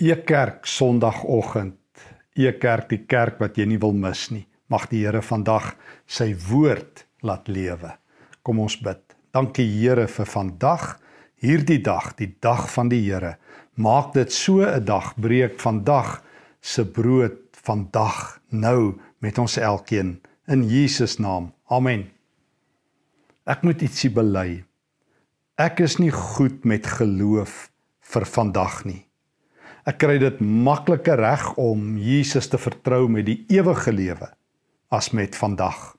Ekerk Sondagoggend. Ekerk die kerk wat jy nie wil mis nie. Mag die Here vandag sy woord laat lewe. Kom ons bid. Dankie Here vir vandag, hierdie dag, die dag van die Here. Maak dit so 'n dag, breek vandag se brood vandag nou met ons elkeen in Jesus naam. Amen. Ek moet ietsie bely. Ek is nie goed met geloof vir vandag nie. Ek kry dit makliker reg om Jesus te vertrou met die ewige lewe as met vandag.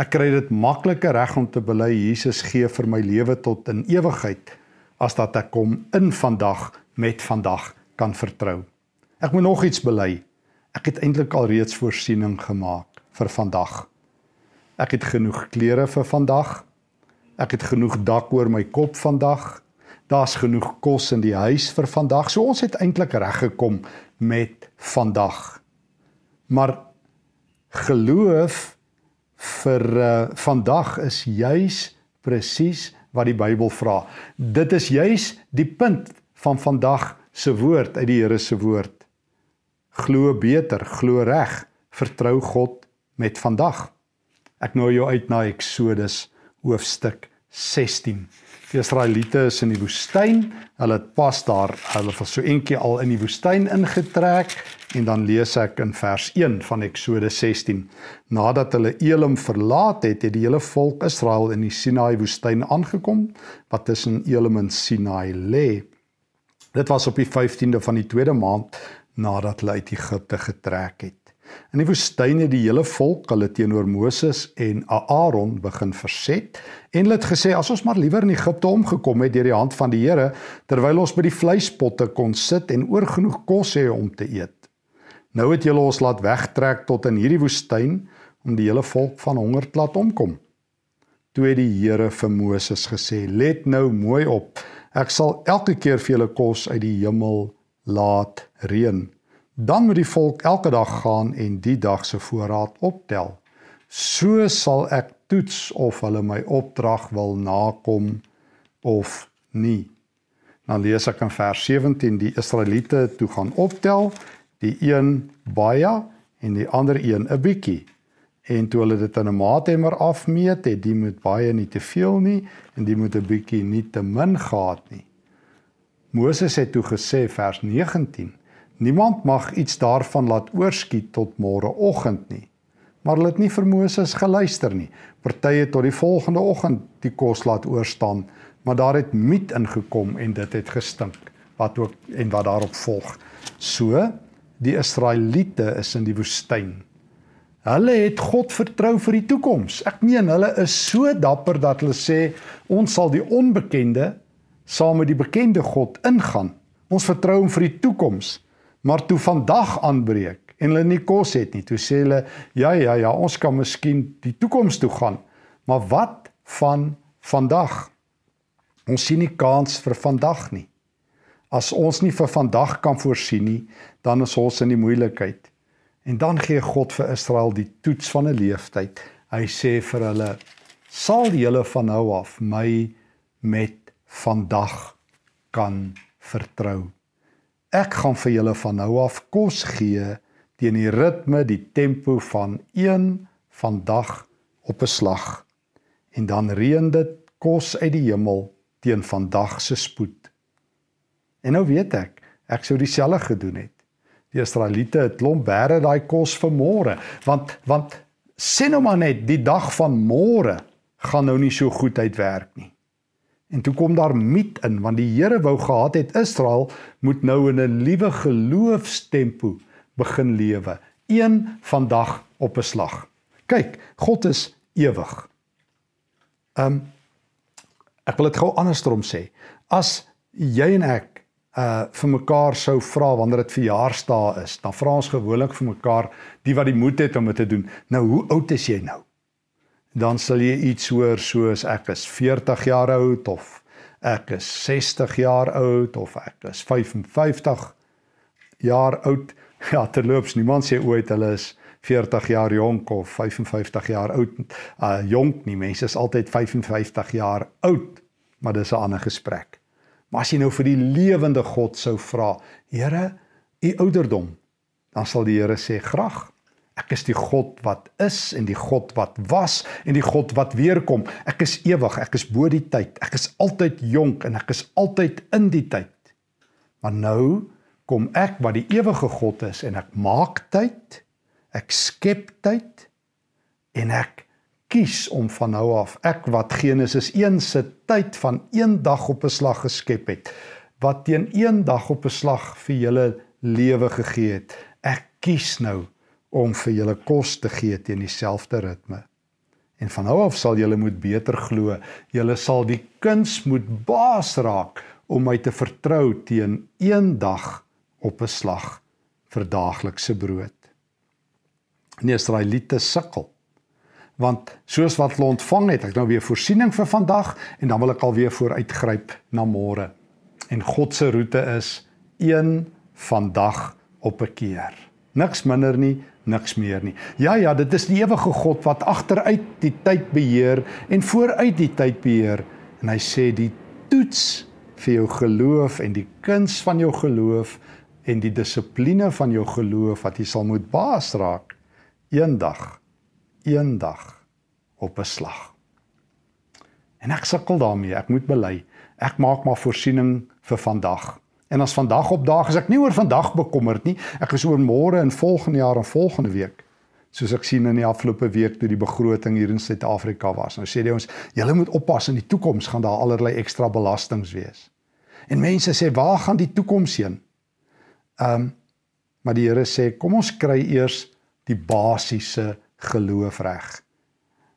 Ek kry dit makliker reg om te bely Jesus gee vir my lewe tot in ewigheid as dat ek hom in vandag met vandag kan vertrou. Ek moet nog iets bely. Ek het eintlik al reeds voorsiening gemaak vir vandag. Ek het genoeg klere vir vandag. Ek het genoeg dak oor my kop vandag daar's genoeg kos in die huis vir vandag. So ons het eintlik reg gekom met vandag. Maar geloof vir uh, vandag is juis presies wat die Bybel vra. Dit is juis die punt van vandag se woord uit die Here se woord. Glo beter, glo reg, vertrou God met vandag. Ek nooi jou uit na Eksodus hoofstuk 16. Die Israeliete is in die woestyn. Hulle het pas daar, hulle was so eendag al in die woestyn ingetrek en dan lees ek in vers 1 van Eksodus 16. Nadat hulle Elim verlaat het, het die hele volk Israel in die Sinaai woestyn aangekom wat tussen Elim en Sinaai lê. Dit was op die 15de van die tweede maand nadat hulle uit Egipte getrek het. In die woestyn het die hele volk hulle teenoor Moses en Aaron begin verset en hulle het gesê as ons maar liewer in Egipte omgekom het deur die hand van die Here terwyl ons by die vleispotte kon sit en oorgenoeg kos hê om te eet. Nou het julle ons laat wegtrek tot in hierdie woestyn om die hele volk van honger te laat omkom. Toe het die Here vir Moses gesê: "Let nou mooi op. Ek sal elke keer vir julle kos uit die hemel laat reën." Dan moet die volk elke dag gaan en die dag se voorraad optel. So sal ek toets of hulle my opdrag wil nakom of nie. Dan lees ek in vers 17 die Israeliete toe gaan optel, die een baie en die ander een 'n bietjie. En toe hulle dit in 'n maathemmer afmeet, het die moet baie nie te veel nie en die moet 'n bietjie nie te min gehad nie. Moses het toe gesê vers 19 Niemand mag iets daarvan laat oorskiet tot môreoggend nie. Maar hulle het nie vir Moses geluister nie. Partye tot die volgende oggend die kos laat oorstaan, maar daar het miet ingekom en dit het gestink wat ook en wat daarop volg. So die Israeliete is in die woestyn. Hulle het God vertrou vir die toekoms. Ek meen hulle is so dapper dat hulle sê ons sal die onbekende saam met die bekende God ingaan. Ons vertrou hom vir die toekoms. Maar toe vandag aanbreek en hulle nie kos het nie, toe sê hulle ja ja ja, ons kan miskien die toekoms toe gaan. Maar wat van vandag? Ons sien nie kans vir vandag nie. As ons nie vir vandag kan voorsien nie, dan is ons in die moeilikheid. En dan gee God vir Israel die toets van 'n leeftyd. Hy sê vir hulle: "Sal julle van nou af my met vandag kan vertrou?" Ek gaan vir julle van nou af kos gee teen die ritme, die tempo van een vandag op 'n slag. En dan reën dit kos uit die hemel teen vandag se spoed. En nou weet ek, ek sou dieselfde gedoen het. Die Israeliete het klomp bære daai kos vir môre, want want sien nou maar net, die dag van môre gaan nou nie so goed uitwerk nie. En toe kom daar miet in want die Here wou gehad het Israel moet nou in 'n liewe geloofstempo begin lewe, een vandag op 'n slag. Kyk, God is ewig. Um ek wil dit gou andersom sê. As jy en ek uh vir mekaar sou vra wanneer dit verjaarsdae is, dan vra ons gewoonlik vir mekaar die wat die moed het om dit te doen. Nou, hoe oud is jy nou? Dan sal jy iets hoor soos ek is 40 jaar oud of ek is 60 jaar oud of ek is 55 jaar oud. Ja, terloops, niemand sê ooit hulle is 40 jaar jonk of 55 jaar oud. Uh jonk nie, mense is altyd 55 jaar oud, maar dis 'n ander gesprek. Maar as jy nou vir die lewende God sou vra, Here, u ouderdom, dan sal die Here sê graag. Ek is die God wat is en die God wat was en die God wat weer kom. Ek is ewig, ek is bo die tyd. Ek is altyd jonk en ek is altyd in die tyd. Maar nou kom ek wat die ewige God is en ek maak tyd. Ek skep tyd en ek kies om van nou af ek wat Genesis 1 se tyd van een dag op 'n slag geskep het wat teen een dag op 'n slag vir julle lewe gegee het. Ek kies nou om vir julle kos te gee teen dieselfde ritme. En van nou af sal julle moet beter glo. Julle sal die kuns moet baas raak om my te vertrou teen een dag op 'n slag vir daaglikse brood. Die Israeliete sukkel want soos wat hulle ontvang het, ek nou weer voorsiening vir vandag en dan wil ek alweer vooruitgryp na môre. En God se roete is een vandag op 'n keer. Niks minder nie, niks meer nie. Ja ja, dit is die ewige God wat agteruit die tyd beheer en vooruit die tyd beheer en hy sê die toets vir jou geloof en die kuns van jou geloof en die dissipline van jou geloof wat jy sal moet baas raak eendag eendag op 'n slag. En ek sukkel daarmee, ek moet bely. Ek maak maar voorsiening vir vandag. En as vandag op dag is ek nie oor vandag bekommerd nie. Ek is oor môre en volgende jaar en volgende week. Soos ek sien in die afgelope week toe die begroting hier in Suid-Afrika was. Nou sê jy ons, julle moet oppas in die toekoms gaan daar allerlei ekstra belastings wees. En mense sê, "Waar gaan die toekoms heen?" Ehm um, maar die Here sê, "Kom ons kry eers die basiese geloof reg."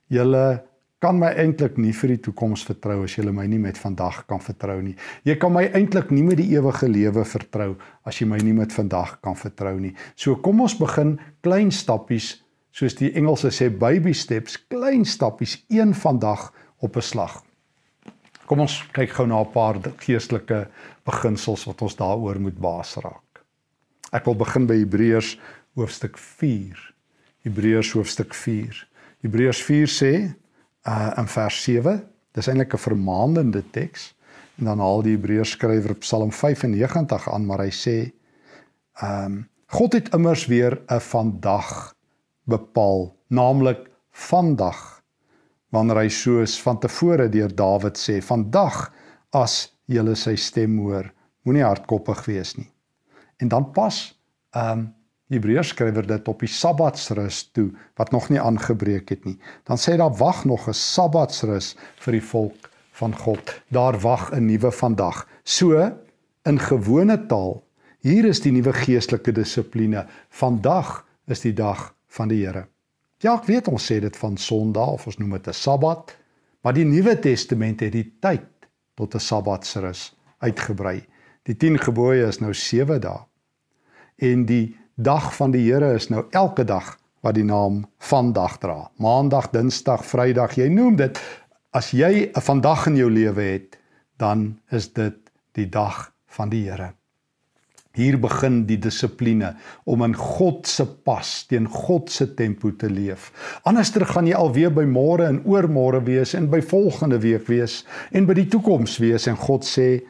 Julle kan my eintlik nie vir die toekoms vertrou as jy my nie met vandag kan vertrou nie. Jy kan my eintlik nie met die ewige lewe vertrou as jy my nie met vandag kan vertrou nie. So kom ons begin klein stappies, soos die Engelse sê baby steps, klein stappies, een vandag op 'n slag. Kom ons kyk gou na 'n paar geestelike beginsels wat ons daaroor moet baas raak. Ek wil begin by Hebreërs hoofstuk 4. Hebreërs hoofstuk 4. Hebreërs 4 sê uh in vers 7. Dis eintlik 'n vermaandende teks. En dan haal die Hebreërs skrywer Psalm 95 aan, maar hy sê ehm um, God het immers weer 'n vandag bepaal, naamlik vandag. Wanneer hy soos van tevore deur Dawid sê, vandag as jy sy stem hoor, moenie hardkoppig wees nie. En dan pas ehm um, Hebreërs skrywer dit op die Sabbatsrus toe wat nog nie aangebreek het nie. Dan sê daar wag nog 'n Sabbatsrus vir die volk van God. Daar wag 'n nuwe vandag. So in gewone taal, hier is die nuwe geestelike dissipline. Vandag is die dag van die Here. Ja, ek weet ons sê dit van Sondag of ons noem dit 'n Sabbat, maar die Nuwe Testament het die tyd tot 'n Sabbatsrus uitgebrei. Die 10 gebooie is nou 7 dae. En die dag van die Here is nou elke dag wat die naam vandag dra. Maandag, Dinsdag, Vrydag, jy noem dit as jy 'n vandag in jou lewe het, dan is dit die dag van die Here. Hier begin die dissipline om in God se pas teen God se tempo te leef. Anderster gaan jy alweer by môre en oormôre wees en by volgende week wees en by die toekoms wees en God sê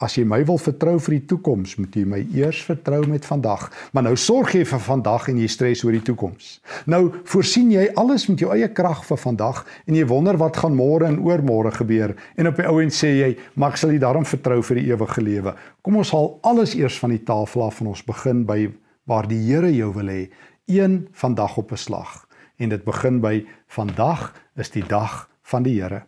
As jy my wil vertrou vir die toekoms, moet jy my eers vertrou met vandag. Maar nou sorg jy vir vandag en jy stres oor die toekoms. Nou voorsien jy alles met jou eie krag vir vandag en jy wonder wat gaan môre en oormôre gebeur en op die ou end sê jy, "Maar ek sal U daarom vertrou vir die ewige lewe." Kom ons haal alles eers van die tafel af en ons begin by waar die Here jou wil hê, een vandag op 'n slag. En dit begin by vandag is die dag van die Here.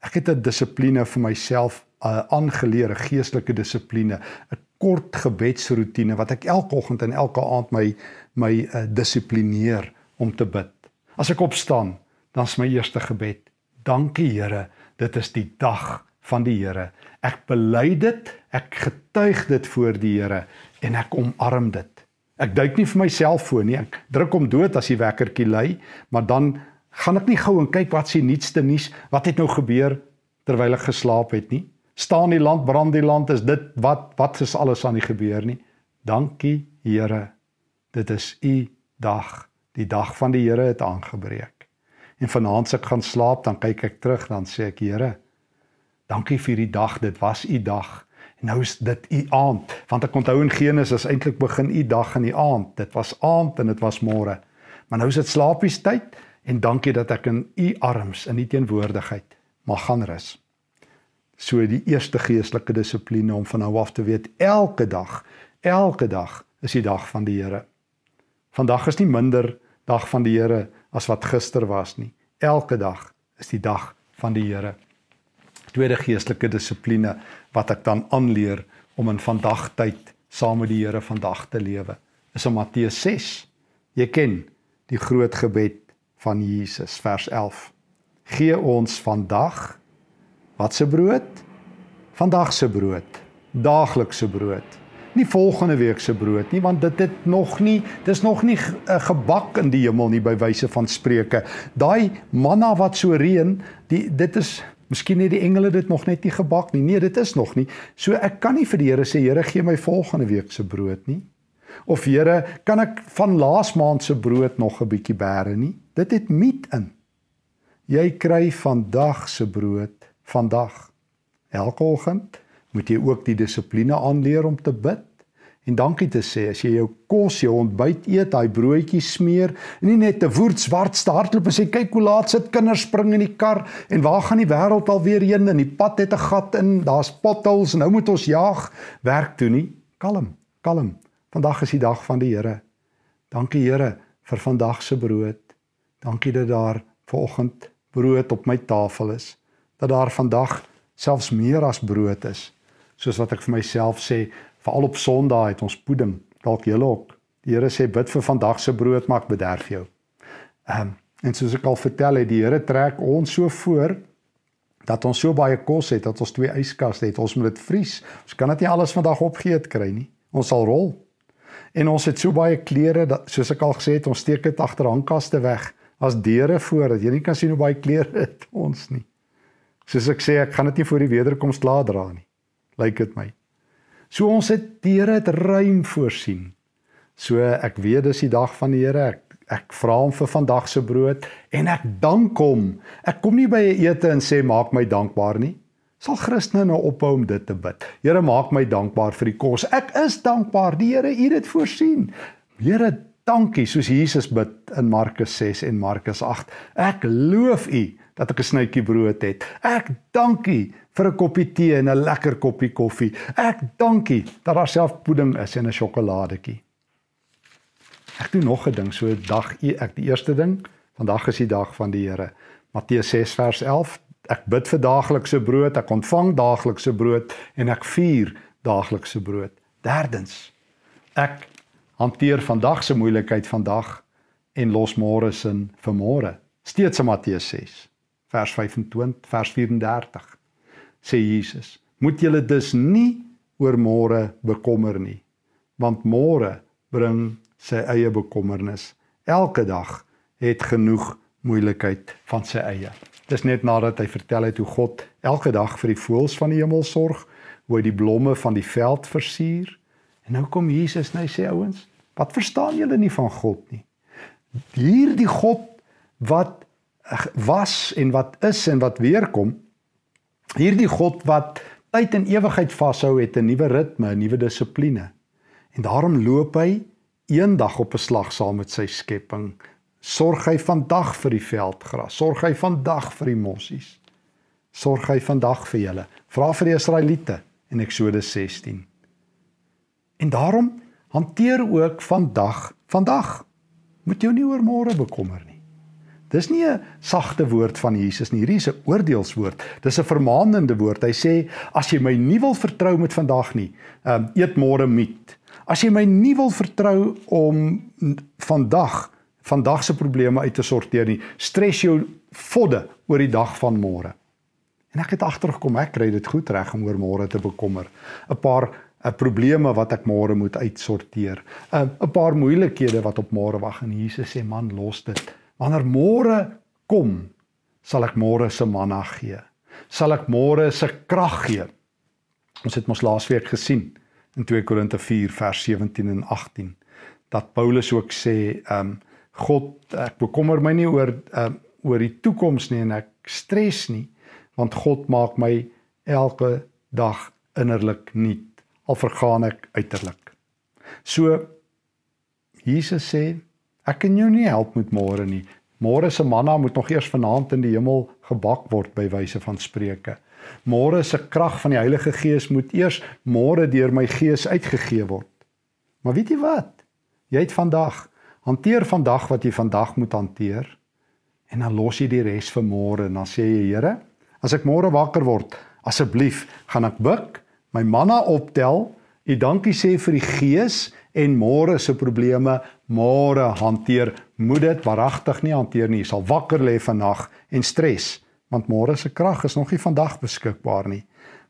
Ek het 'n dissipline vir myself aangeleerde geestelike dissipline, 'n kort gebedsroetine wat ek elke oggend en elke aand my my uh, dissiplineer om te bid. As ek opstaan, dan is my eerste gebed: Dankie Here, dit is die dag van die Here. Ek bely dit, ek getuig dit voor die Here en ek omarm dit. Ek duik nie vir myself voor nie. Ek druk hom dood as die wekkertjie lui, maar dan gaan ek nie gou en kyk wat se nuutste nuus, wat het nou gebeur terwyl ek geslaap het nie staan die land brand die land is dit wat wat is alles aan die gebeur nie? Dankie Here. Dit is u dag. Die dag van die Here het aangebreek. En vanaand as ek gaan slaap dan kyk ek terug dan sê ek Here dankie vir die dag. Dit was u dag. Nou is dit u aand, want ek onthou in Genesis eintlik begin u dag in die aand. Dit was aand en dit was môre. Maar nou is dit slaapiestyd en dankie dat ek in u arms in u teenwoordigheid mag gaan rus. So die eerste geestelike dissipline om van nou af te weet elke dag, elke dag is die dag van die Here. Vandag is nie minder dag van die Here as wat gister was nie. Elke dag is die dag van die Here. Tweede geestelike dissipline wat ek dan aanleer om in vandag tyd saam met die Here vandag te lewe is in Matteus 6. Jy ken die groot gebed van Jesus vers 11. Gee ons vandag wat se brood? Vandag se brood, daaglikse brood. Nie volgende week se brood nie want dit het nog nie dis nog nie uh, gebak in die hemel nie by wyse van spreuke. Daai manna wat so reën die dit is miskien het die engele dit nog net nie gebak nie. Nee dit is nog nie. So ek kan nie vir die Here sê Here gee my volgende week se brood nie. Of Here kan ek van laas maand se brood nog 'n bietjie bære nie? Dit het meat in. Jy kry vandag se brood vandag elke oggend moet jy ook die dissipline aanleer om te bid en dankie te sê as jy jou kos, jou ontbyt eet, daai broodjies smeer, nie net te woord swart hardloop en sê kyk hoe laat sit kinders spring in die kar en waar gaan die wêreld alweer heen en die pad het 'n gat in, daar's potholes en nou moet ons jaag werk toe nie. Kalm, kalm. Vandag is die dag van die Here. Dankie Here vir vandag se brood. Dankie dat daar vanoggend brood op my tafel is. Dat daar vandag selfs meer as brood is soos wat ek vir myself sê, veral op Sondae het ons pudding, dalk julle ook. Die Here sê bid vir vandag se brood, maak bederf jou. Ehm um, en soos ek al vertel het, die Here trek ons so voor dat ons so baie kos het dat ons twee yskaste het. Ons moet dit vries. Ons kan dit nie alles vandag opgeëet kry nie. Ons sal rol. En ons het so baie klere dat soos ek al gesê het, ons steek dit agter hangkaste weg as deure voor dat jy nie kan sien hoe baie klere het ons nie. Soos ek sê, ek gaan dit nie voor die wederkoms laat dra nie lyk dit my. So ons het die Here het ruim voorsien. So ek weet dis die dag van die Here. Ek ek vra hom vir vandag se brood en ek dank hom. Ek kom nie by 'n ete en sê maak my dankbaar nie. Sal Christene nou ophou om dit te bid. Here maak my dankbaar vir die kos. Ek is dankbaar. Die Here het dit voorsien. Here dankie soos Jesus bid in Markus 6 en Markus 8. Ek loof U dat ek 'n snytjie brood het. Ek dankie vir 'n koppie tee en 'n lekker koppie koffie. Ek dankie dat daar self pudding is en 'n sjokoladetjie. Ek doen nog 'n ding, so dag e, ek die eerste ding, vandag is die dag van die Here. Matteus 6 vers 11. Ek bid vir daaglikse brood, ek ontvang daaglikse brood en ek vier daaglikse brood. Derdens. Ek hanteer vandag se moeilikheid vandag en los môre se vir môre. Steeds in Matteus 6 vers 25 vers 34 sê Jesus moet julle dus nie oor môre bekommer nie want môre bring sy eie bekommernis. Elke dag het genoeg moeilikheid van sy eie. Dis net nadat hy vertel het hoe God elke dag vir die voëls van die hemel sorg hoe hy die blomme van die veld versier. En nou kom Jesus en hy sê ouens wat verstaan julle nie van God nie? Hierdie God wat was en wat is en wat weer kom. Hierdie God wat tyd en ewigheid vashou het 'n nuwe ritme, 'n nuwe dissipline. En daarom loop hy eendag op 'n slag saam met sy skepping. Sorg hy vandag vir die veldgras, sorg hy vandag vir die mossies. Sorg hy vandag vir julle. Vra vir die Israeliete in Eksodus 16. En daarom hanteer ook vandag, vandag moet jy nie oor môre bekommer nie. Dis nie 'n sagte woord van Jesus nie. Hierdie is 'n oordeelswoord. Dis 'n vermaanende woord. Hy sê as jy my nie wil vertrou met vandag nie, ehm um, eet môre meat. As jy my nie wil vertrou om vandag vandag se probleme uit te sorteer nie, stres jou vodde oor die dag van môre. En ek het agtergekom ek kry dit goed reg om oor môre te bekommer. 'n Paar 'n probleme wat ek môre moet uitsorteer. 'n 'n paar moeilikhede wat op môre wag en Jesus sê man los dit. Wanneer môre kom, sal ek môre se manna gee. Sal ek môre se krag gee. Ons het mos laasweek gesien in 2 Korinte 4 vers 17 en 18 dat Paulus ook sê, ehm um, God, ek bekommer my nie oor ehm um, oor die toekoms nie en ek stres nie, want God maak my elke dag innerlik nuut al vergaan ek uiterlik. So Jesus sê ek kan jou nie help met môre nie. Môre se manna moet nog eers vanaand in die hemel gebak word by wyse van spreuke. Môre se krag van die Heilige Gees moet eers môre deur my gees uitgegee word. Maar weet jy wat? Jy het vandag. Hanteer vandag wat jy vandag moet hanteer en dan los jy die res vir môre en dan sê jy Here, as ek môre wakker word, asseblief gaan ek buig, my manna optel, u dankie sê vir die gees en môre se probleme môre hanteer. Moet dit waaragtig nie hanteer nie. Jy sal wakker lê vannag en stres want môre se krag is nog nie vandag beskikbaar nie.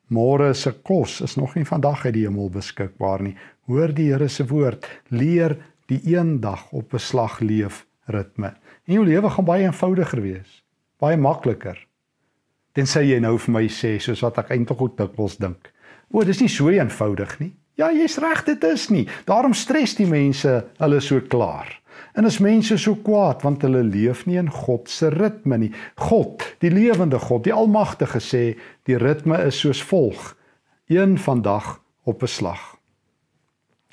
Môre se kos is nog nie vandag uit die hemel beskikbaar nie. Hoor die Here se woord, leer die een dag op 'n slag leef ritme. En jou lewe gaan baie eenvoudiger wees, baie makliker. Tensy jy nou vir my sê soos wat ek eintlik ook dikwels dink. O, dis nie so eenvoudig nie. Ja, jy's reg, dit is nie. Daarom stres die mense hulle so klaar. En as mense so kwaad want hulle leef nie in God se ritme nie. God, die lewende God, die almagtige sê, die ritme is soos volg: een vandag op 'n slag.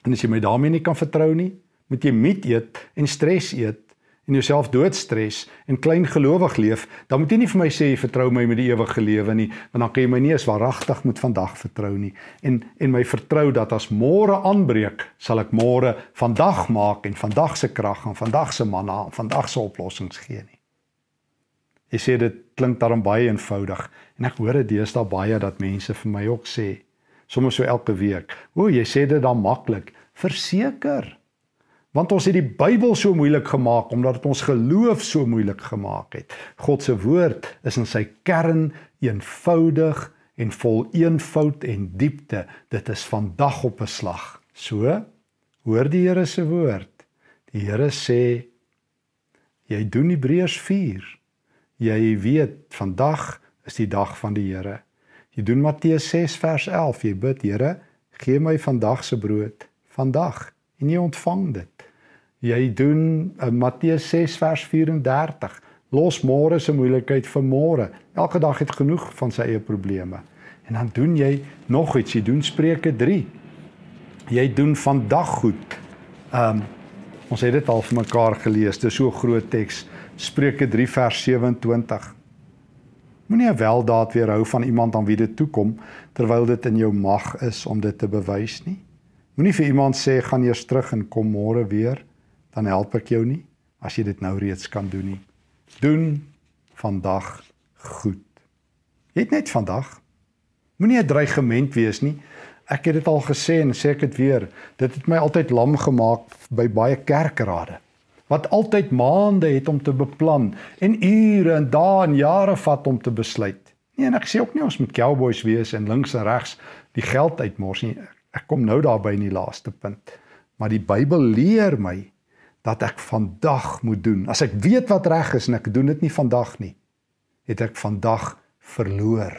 En as jy my daarmee nie kan vertrou nie, moet jy miet eet en stres eet en jouself doodstres en klein gelowig leef, dan moet jy nie vir my sê jy vertrou my met die ewige lewe nie, want dan kan jy my nie eens waaragtig met vandag vertrou nie. En en my vertrou dat as môre aanbreek, sal ek môre vandag maak en vandag se krag en vandag se manna en vandag se oplossings gee nie. Jy sê dit klink daarom baie eenvoudig en ek hoor dit deesdae baie dat mense vir my ook sê, sommer so elke week, "O, jy sê dit dan maklik." Verseker. Want ons het die Bybel so moeilik gemaak omdat dit ons geloof so moeilik gemaak het. God se woord is in sy kern eenvoudig en vol eenvoud en diepte. Dit is van dag op 'n slag. So hoor die Here se woord. Die Here sê jy doen Hebreërs 4. Jy weet vandag is die dag van die Here. Jy doen Matteus 6 vers 11. Jy bid Here, gee my vandag se brood vandag en jy ontvang dit. Jy doen uh, Matteus 6 vers 34. Los môre se moeilikheid vir môre. Elke dag het genoeg van sy eie probleme. En dan doen jy nog iets. Jy doen Spreuke 3. Jy doen vandag goed. Um ons het dit al vir mekaar gelees. Dis so groot teks. Spreuke 3 vers 27. Moenie 'n weldaad weerhou van iemand aan wie dit toe kom terwyl dit in jou mag is om dit te bewys nie. Moenie vir iemand sê gaan eers terug en kom môre weer dan help ek jou nie as jy dit nou reeds kan doen nie. Doen vandag goed. Jy het net vandag. Moenie 'n dreigement wees nie. Ek het dit al gesê en sê ek dit weer. Dit het my altyd lam gemaak by baie kerkrade wat altyd maande het om te beplan en ure en dae en jare vat om te besluit. Nee, en ek sê ook nie ons moet cowboys wees en links en regs die geld uitmors nie. Ek kom nou daarby in die laaste punt. Maar die Bybel leer my dat ek vandag moet doen. As ek weet wat reg is en ek doen dit nie vandag nie, het ek vandag verloor.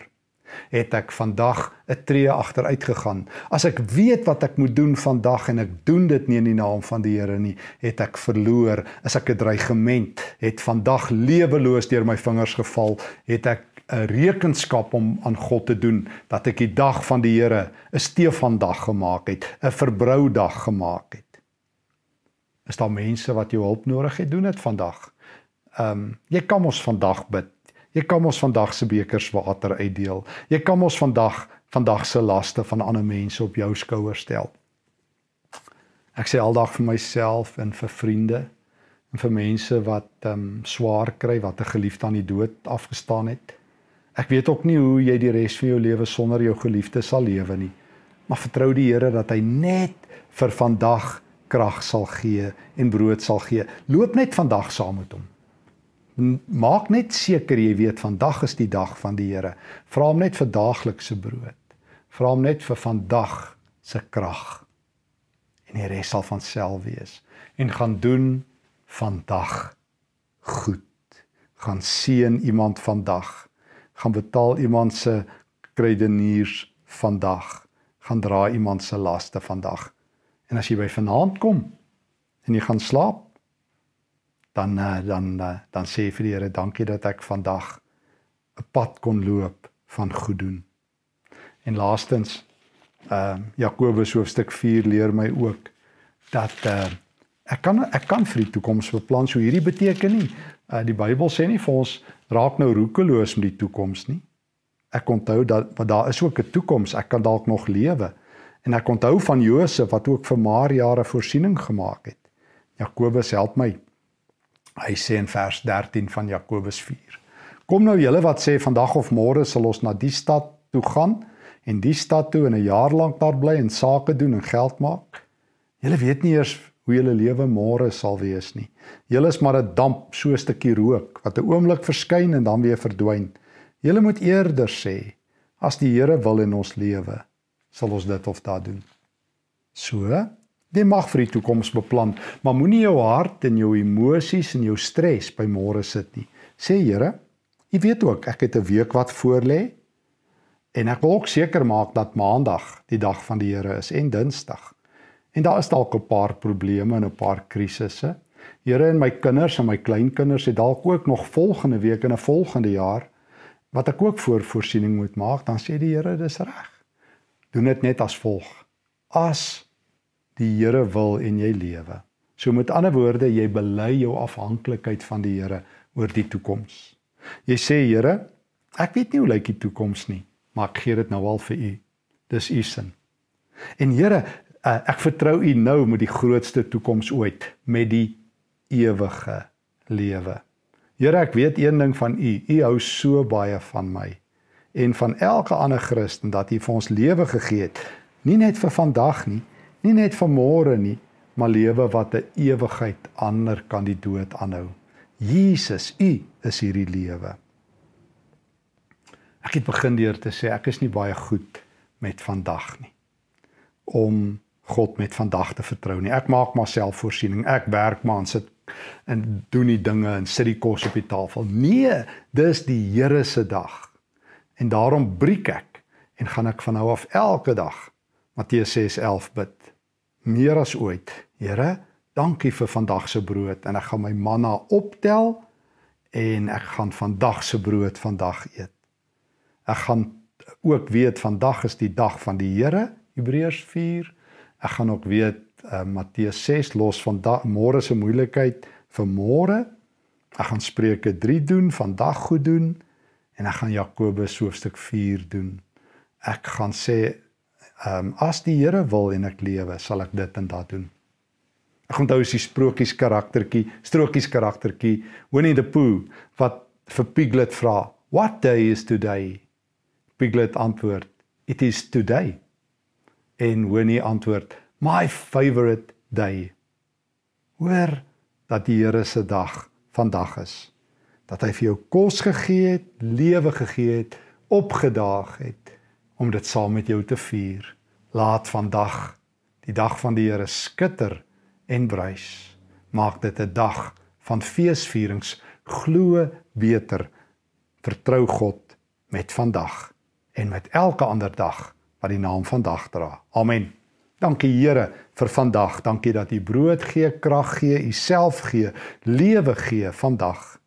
Het ek vandag 'n tree agteruit gegaan. As ek weet wat ek moet doen vandag en ek doen dit nie in die naam van die Here nie, het ek verloor. As ek 'n dreigement het vandag leweloos deur my vingers geval, het ek 'n rekenskap om aan God te doen dat ek die dag van die Here 'n Stefan dag gemaak het, 'n verbrou dag gemaak het. Is daar mense wat jou hulp nodig het? Doen dit vandag. Ehm um, jy kan ons vandag bid. Jy kan ons vandag se bekers water uitdeel. Jy kan ons vandag vandag se laste van ander mense op jou skouers stel. Ek sê aldag vir myself en vir vriende en vir mense wat ehm um, swaar kry wat 'n geliefde aan die dood afgestaan het. Ek weet ook nie hoe jy die res van jou lewe sonder jou geliefde sal lewe nie. Maar vertrou die Here dat hy net vir vandag krag sal gee en brood sal gee. Loop net vandag saam met hom. Maak net seker jy weet vandag is die dag van die Here. Vra hom net vir daaglikse brood. Vra hom net vir vandag se krag. En die res sal van self wees. En gaan doen vandag goed. Gaan seën iemand vandag. Gaan betaal iemand se kredeniers vandag. Gaan dra iemand se laste vandag. En as jy by vanaand kom en jy gaan slaap, dan eh, dan eh, dan sê vir die Here dankie dat ek vandag 'n pad kon loop van goed doen. En laastens Ehm uh, Jakobus hoofstuk 4 leer my ook dat uh, ek kan ek kan vir die toekoms beplan. So hierdie beteken nie uh, die Bybel sê nie vir ons raak nou roekeloos met die toekoms nie. Ek onthou dat wat daar is ook 'n toekoms. Ek kan dalk nog lewe. En ek onthou van Josef wat ook vir maar jare voorsiening gemaak het. Jakobus help my. Hy sê in vers 13 van Jakobus 4. Kom nou julle wat sê vandag of môre sal ons na die stad toe gaan en die stad toe en 'n jaar lank daar bly en sake doen en geld maak. Julle weet nie eers hoe julle lewe môre sal wees nie. Julle is maar 'n damp, so 'n stukkie rook wat 'n oomblik verskyn en dan weer verdwyn. Julle moet eerder sê as die Here wil in ons lewe, sal ons dit of dat doen. So, jy mag vir die toekoms beplan, maar moenie jou hart en jou emosies en jou stres by môre sit nie. Sê Here, U weet ook ek het 'n week wat voorlê en ek wil ook seker maak dat Maandag die dag van die Here is en Dinsdag. En daar is dalk 'n paar probleme en 'n paar krisisse. Here en my kinders en my kleinkinders het dalk ook nog volgende week en 'n volgende jaar wat ek ook voor voorsiening moet maak, dan sê die Here dis reg. Doen dit net as volg. As die Here wil en jy lewe. So met ander woorde, jy bely jou afhanklikheid van die Here oor die toekoms. Jy sê Here, ek weet nie hoe lyk die toekoms nie, maar ek gee dit nou al vir U. Dis U sin. En Here, uh, ek vertrou U nou met die grootste toekoms ooit met die ewige lewe. Here, ek weet een ding van U, U hou so baie van my en van elke ander Christen dat U vir ons lewe gegee het, nie net vir vandag nie, nie net vir môre nie, maar lewe wat 'n ewigheid ander kan die dood aanhou. Jesus, U is hierdie lewe. Ek het begin deur te sê ek is nie baie goed met vandag nie om God met vandag te vertrou nie. Ek maak maar selfvoorsiening. Ek werk maar en sit en doen die dinge en sit die kos op die tafel. Nee, dis die Here se dag. En daarom breek ek en gaan ek van nou af elke dag Matteus 6:11 bid. Meer as ooit. Here, dankie vir vandag se brood en ek gaan my manna optel en ek gaan vandag se brood vandag eet. Ek gaan ook weet vandag is die dag van die Here, Hebreërs Ek gaan ook weet uh, Matteus 6 los van môre se moeilikheid vir môre. Ek gaan Spreuke 3 doen, vandag goed doen en ek gaan Jakobus hoofstuk 4 doen. Ek gaan sê ehm um, as die Here wil en ek lewe, sal ek dit en dat doen. Ek onthou is die sprokies karaktertjie, strokies karaktertjie Winnie the Pooh wat vir Piglet vra, "What day is today?" Piglet antwoord, "It is today." En Winnie antwoord: "My favorite day." Hoor dat die Here se dag vandag is. Dat hy vir jou kos gegee het, lewe gegee het, opgedaag het om dit saam met jou te vier. Laat vandag die dag van die Here skitter en brys. Maak dit 'n dag van feesvierings. Glo beter. Vertrou God met vandag en met elke ander dag wat die naam vandag dra. Amen. Dankie Here vir vandag. Dankie dat U brood gee, krag gee, U self gee, lewe gee vandag.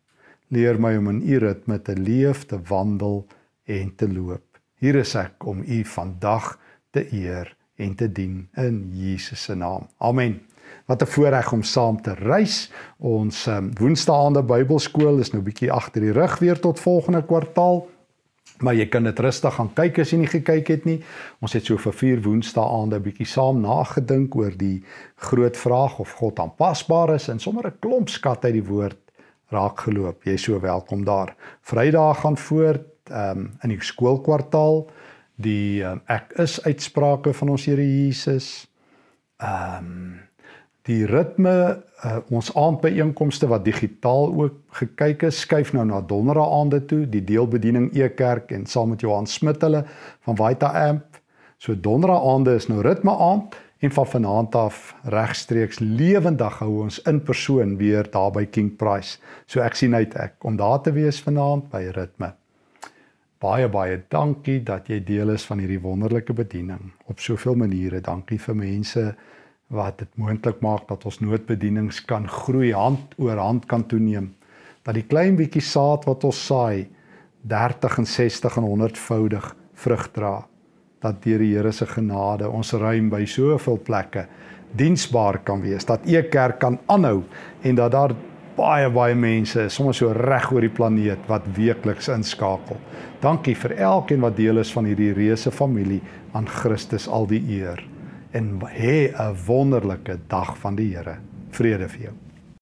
Leer my om in U ritme te leef, te wandel en te loop. Hier is ek om U vandag te eer en te dien in Jesus se naam. Amen. Wat 'n voorreg om saam te reis. Ons um, Woensdaande Bybelskool is nou bietjie agter die rug weer tot volgende kwartaal. Maar jy kan dit rustig gaan kyk as jy nie gekyk het nie. Ons het so vir 4 Woensdae 'n bietjie saam nagedink oor die groot vraag of God aanpasbaar is en sommer 'n klomp skat uit die woord raak geloop. Jy is so welkom daar. Vrydag gaan voort ehm um, in die skoolkwartaal die um, ek is uitsprake van ons Here Jesus. Ehm um, die ritme uh, ons aandbyeenkomste wat digitaal ook gekyk is skuif nou na donderdae aande toe die deelbediening e-kerk en saam met Johan Smit hulle van Vita Amp so donderdae aande is nou ritme aand en van vanaand af regstreeks lewendig hou ons in persoon weer daar by King Price. So ek sien uit ek om daar te wees vanaand by ritme. Baie baie dankie dat jy deel is van hierdie wonderlike bediening. Op soveel maniere dankie vir mense wat dit moontlik maak dat ons noodbedienings kan groei hand oor hand kan toeneem. Dat die klein bietjie saad wat ons saai 30 en 60 en 100voudig vrug dra dat deur die Here se genade ons ruim by soveel plekke diensbaar kan wees, dat e kerk kan aanhou en dat daar baie baie mense is sommer so reg oor die planeet wat weekliks inskakel. Dankie vir elkeen wat deel is van hierdie reuse familie aan Christus al die eer en hê 'n wonderlike dag van die Here. Vrede vir jou.